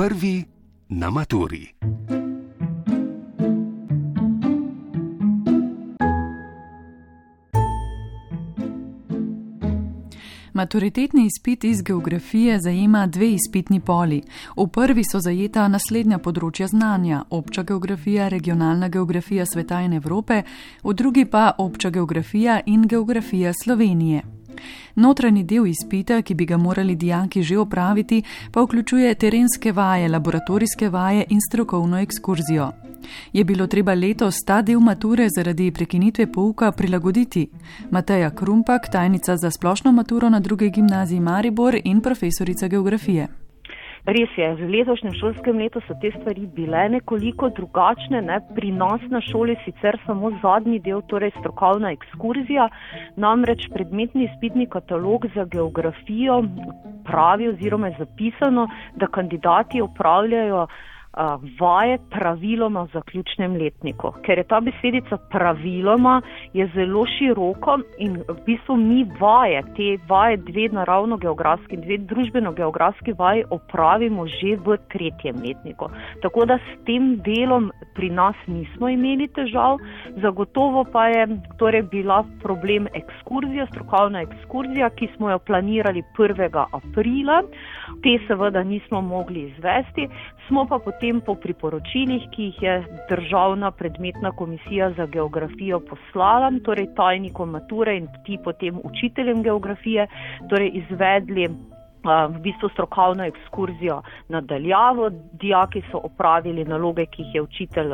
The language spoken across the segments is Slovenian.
Prvi na maturi. Maturitetni izpit iz geografije zajema dve izpitni poli. V prvi so zajeta naslednja področja znanja: obča geografija, regionalna geografija sveta in Evrope, v drugi pa obča geografija in geografija Slovenije. Notranji del izpita, ki bi ga morali dijaki že opraviti, pa vključuje terenske vaje, laboratorijske vaje in strokovno ekskurzijo. Je bilo treba letos ta del mature zaradi prekinitve pouka prilagoditi? Mateja Krumpak, tajnica za splošno maturo na druge gimnaziji Maribor in profesorica geografije. Res je, v letošnjem šolskem letu so te stvari bile nekoliko drugačne. Ne? Pri nas na šoli sicer samo zadnji del, torej strokovna ekskurzija, namreč predmetni izpitni katalog za geografijo pravi oziroma je zapisano, da kandidati upravljajo vaje praviloma v zaključnem letniku. Ker je ta besedica praviloma je zelo široko in v bistvu mi vaje, te vaje dve naravno-geografski in dve družbeno-geografski vaje opravimo že v tretjem letniku. Tako da s tem delom pri nas nismo imeli težav, zagotovo pa je torej bila problem ekskurzija, strokovna ekskurzija, ki smo jo planirali 1. aprila. Te seveda nismo mogli izvesti, smo pa potem potem po priporočilih, ki jih je državna predmetna komisija za geografijo poslala, torej tajnikom mature in ti potem učiteljem geografije, torej izvedli v bistvu strokovno ekskurzijo nadaljavo. Dijaki so opravili naloge, ki jih je učitelj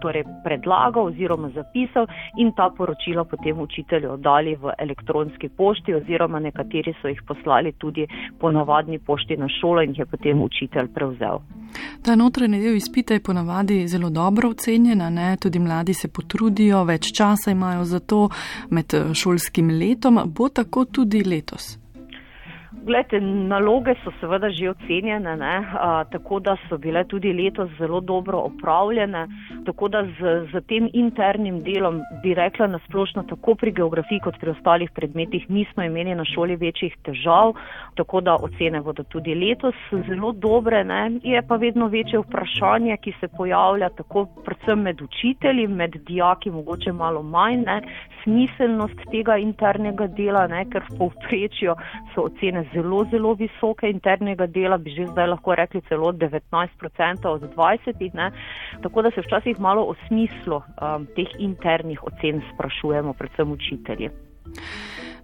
torej predlagal oziroma zapisal in ta poročila potem učitelju oddali v elektronski pošti oziroma nekateri so jih poslali tudi po navadni pošti na šolo in jih je potem učitelj prevzel. Ta notranji del izpita je ponavadi zelo dobro ocenjena, ne? tudi mladi se potrudijo, več časa imajo za to med šolskim letom. Bo tako tudi letos? Glede, naloge so seveda že ocenjene, A, tako da so bile tudi letos zelo dobro opravljene. Tako da z, z tem internim delom bi rekla nasplošno, tako pri geografiji kot pri ostalih predmetih, nismo imeli na šoli večjih težav, tako da ocene bodo tudi letos zelo dobre. Ne? Je pa vedno večje vprašanje, ki se pojavlja tako predvsem med učitelji, med dijaki, mogoče malo manj, ne? smiselnost tega internega dela, ne? ker v povprečju so ocene zelo, zelo visoke internega dela, bi že zdaj lahko rekli celo 19% od 20%. Ne? Tako da se včasih malo o smislu um, teh internih ocen sprašujemo, predvsem učitelji.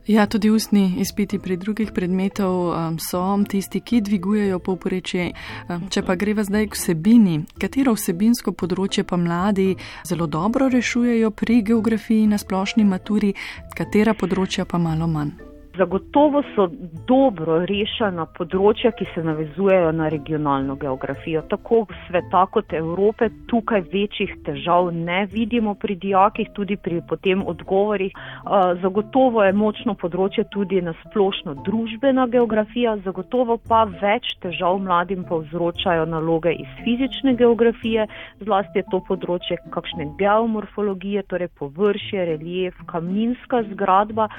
Ja, tudi ustni izpiti pri drugih predmetov um, so tisti, ki dvigujejo povprečje. Um, če pa greva zdaj k vsebini, katero vsebinsko področje pa mladi zelo dobro rešujejo pri geografiji na splošni maturi, katera področja pa malo manj. Zagotovo so dobro rešena področja, ki se navezujejo na regionalno geografijo. Tako sveta kot Evrope tukaj večjih težav ne vidimo pri dijakih, tudi pri potem odgovorih. Zagotovo je močno področje tudi na splošno družbena geografija, zagotovo pa več težav mladim povzročajo naloge iz fizične geografije, zlasti je to področje kakšne geomorfologije, torej površje, relief, kamninska zgradba.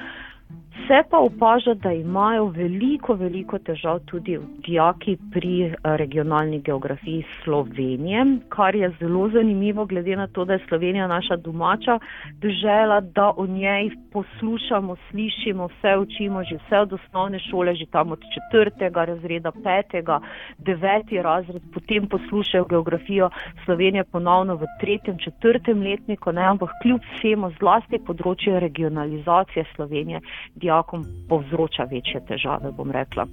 Se pa opaža, da imajo veliko, veliko težav tudi dijaki pri eh, regionalni geografiji Slovenije, kar je zelo zanimivo, glede na to, da je Slovenija naša domača država, da o njej poslušamo, slišimo, vse učimo, že vse od osnovne šole, že tam od četrtega razreda, petega, deveti razred, potem poslušajo geografijo Slovenije ponovno v tretjem, četrtem letniku, ne, ampak kljub vsemu zlasti področje regionalizacije Slovenije dijakom povzroča večje težave, bom rekla.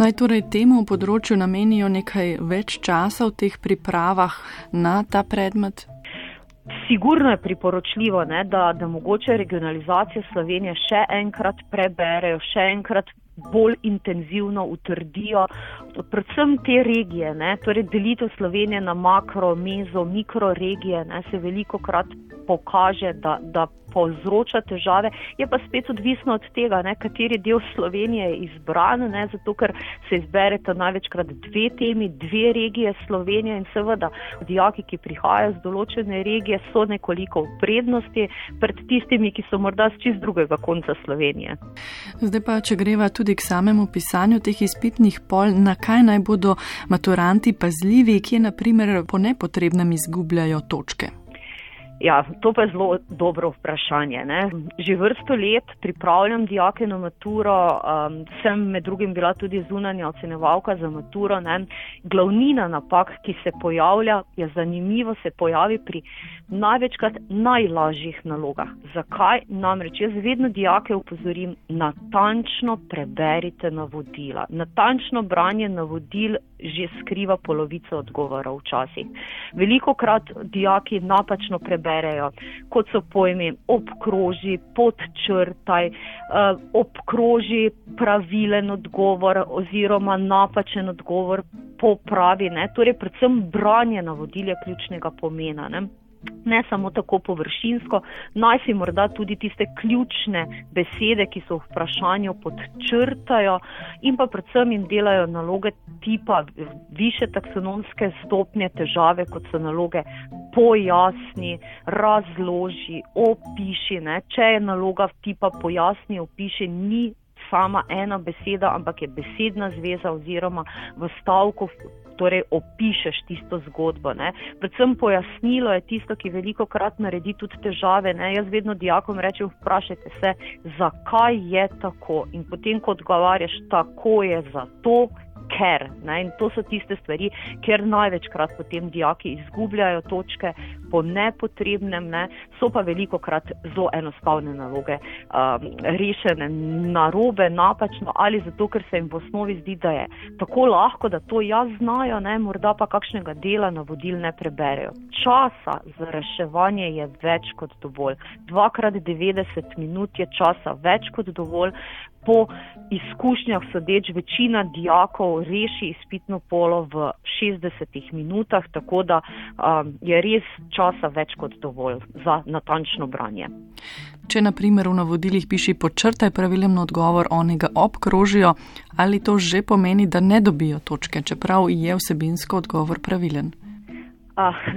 Naj torej temu področju namenijo nekaj več časa v teh pripravah na ta predmet? Sigurno je priporočljivo, ne, da, da mogoče regionalizacijo Slovenije še enkrat preberejo, še enkrat bolj intenzivno utrdijo, predvsem te regije, ne, torej delitev Slovenije na makro, mezo, mikro regije, ne, se veliko krat pokaže, da, da povzroča težave, je pa spet odvisno od tega, ne, kateri del Slovenije je izbran, ne, zato ker se izbereta največkrat dve temi, dve regije Slovenije in seveda dijaki, ki prihajajo z določene regije, so nekoliko v prednosti pred tistimi, ki so morda z čist drugega konca Slovenije. Zdaj pa, če greva tudi k samemu pisanju teh izpitnih pol, na kaj naj bodo maturanti pazljivi, ki naprimer po nepotrebnem izgubljajo točke. Ja, to pa je zelo dobro vprašanje. Ne? Že vrsto let pripravljam dijake na maturo, um, sem med drugim bila tudi zunanja ocenevalka za maturo. Ne? Glavnina napak, ki se pojavlja, je zanimivo, se pojavi pri največkrat najlažjih nalogah. Zakaj? Namreč jaz vedno dijake upozorim, natančno preberite navodila. Natančno branje navodil že skriva polovico odgovora včasih. Veliko krat dijaki napačno preberejo, kot so pojmi obkroži, podčrtaj, eh, obkroži pravilen odgovor oziroma napačen odgovor popravi. Ne? Torej, predvsem branje navodil je ključnega pomena. Ne? Ne samo tako površinsko, naj si morda tudi tiste ključne besede, ki so v vprašanju podčrtajo in pa predvsem jim delajo naloge tipa više taksonomske stopnje težave, kot so naloge pojasni, razloži, opiši. Ne. Če je naloga tipa pojasni, opiši, ni sama ena beseda, ampak je besedna zveza oziroma v stavku torej opišeš tisto zgodbo. Ne. Predvsem pojasnilo je tisto, ki veliko krat naredi tudi težave. Ne. Jaz vedno dijakom rečem, vprašajte se, zakaj je tako. In potem, ko odgovarjaš, tako je zato, ker. Ne? In to so tiste stvari, ker največkrat potem dijaki izgubljajo točke po nepotrebnem, ne? so pa veliko krat zelo enostavne naloge um, rešene narobe, napačno ali zato, ker se jim v osnovi zdi, da je tako lahko, da to jaz znajo, ne? morda pa kakšnega dela navodil ne preberejo. Časa za reševanje je več kot dovolj. Dvakrat 90 minut je časa več kot dovolj po izkušnjah sodeč večina dijakov reši izpitno polo v 60 minutah, tako da um, je res časa več kot dovolj za natančno branje. Če na primer v navodilih piši počrtaj pravilen odgovor, oni ga obkrožijo, ali to že pomeni, da ne dobijo točke, čeprav je vsebinsko odgovor pravilen?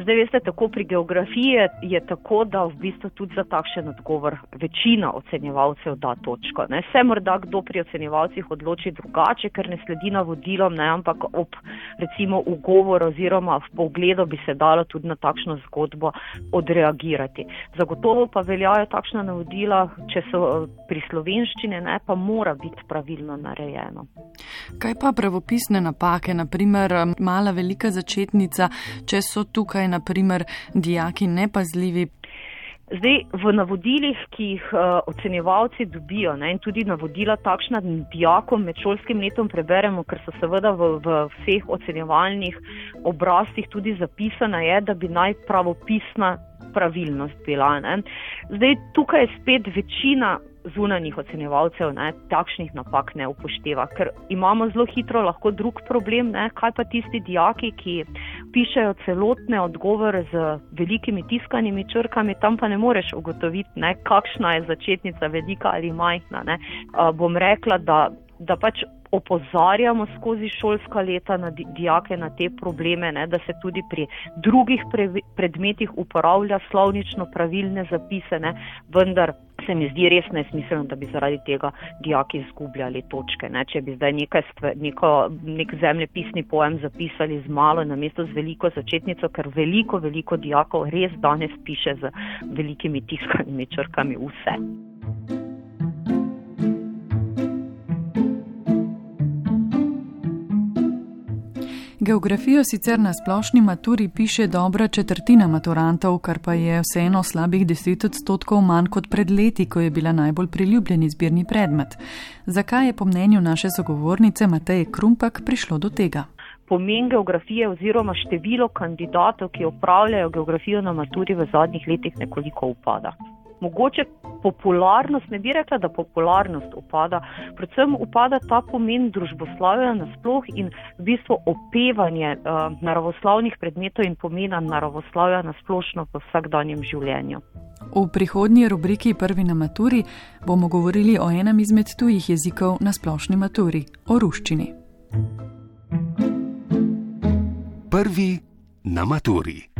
Zdaj, veste, tako pri geografiji je tako, da v bistvu tudi za takšen odgovor večina ocenjevalcev da točko. Ne. Se morda kdo pri ocenjevalcih odloči drugače, ker ne sledi navodilom, ne, ampak ob recimo ugovor oziroma v pogledu bi se dalo tudi na takšno zgodbo odreagirati. Zagotovo pa veljajo takšna navodila, če so pri slovenščini, ne, pa mora biti pravilno narejeno. Kaj pa pravopisne napake, naprimer mala velika začetnica, če so tukaj, naprimer, dijaki nepazljivi? Zdaj, v navodilih, ki jih uh, ocenjevalci dobijo, ne, in tudi navodila takšna dijakom med šolskim letom preberemo, ker so seveda v, v vseh ocenjevalnih obrazcih tudi zapisana, je, da bi naj pravopisna pravilnost bila. Ne. Zdaj, tukaj je spet večina zunanjih ocenjevalcev ne, takšnih napak ne upošteva, ker imamo zelo hitro lahko drug problem, ne, kaj pa tisti dijaki, ki pišejo celotne odgovore z velikimi tiskanimi črkami, tam pa ne moreš ugotoviti, ne, kakšna je začetnica velika ali majhna. Ne. Bom rekla, da, da pač opozarjamo skozi šolska leta na dijake na te probleme, ne, da se tudi pri drugih pre, predmetih uporablja slovnično pravilne zapise, ne, vendar se mi zdi res nesmiselno, da bi zaradi tega dijaki izgubljali točke. Ne. Če bi zdaj nekaj neko, nek zemljepisni pojem zapisali z malo na mesto z veliko začetnico, ker veliko, veliko dijakov res danes piše z velikimi tiskanimi črkami vse. Geografijo sicer na splošni maturi piše dobra četrtina maturantov, kar pa je vseeno slabih 10 odstotkov manj kot pred leti, ko je bila najbolj priljubljen izbirni predmet. Zakaj je po mnenju naše sogovornice Mateje Krumpak prišlo do tega? Pomen geografije oziroma število kandidatov, ki upravljajo geografijo na maturi v zadnjih letih nekoliko upada mogoče popularnost, ne bi rekla, da popularnost upada, predvsem upada ta pomen družboslavja nasploh in v bistvu opevanje uh, naravoslavnih predmetov in pomena naravoslavja nasplošno v vsakdanjem življenju. V prihodnji rubriki Prvi na maturi bomo govorili o enem izmed tujih jezikov na splošni maturi, o ruščini. Prvi na maturi.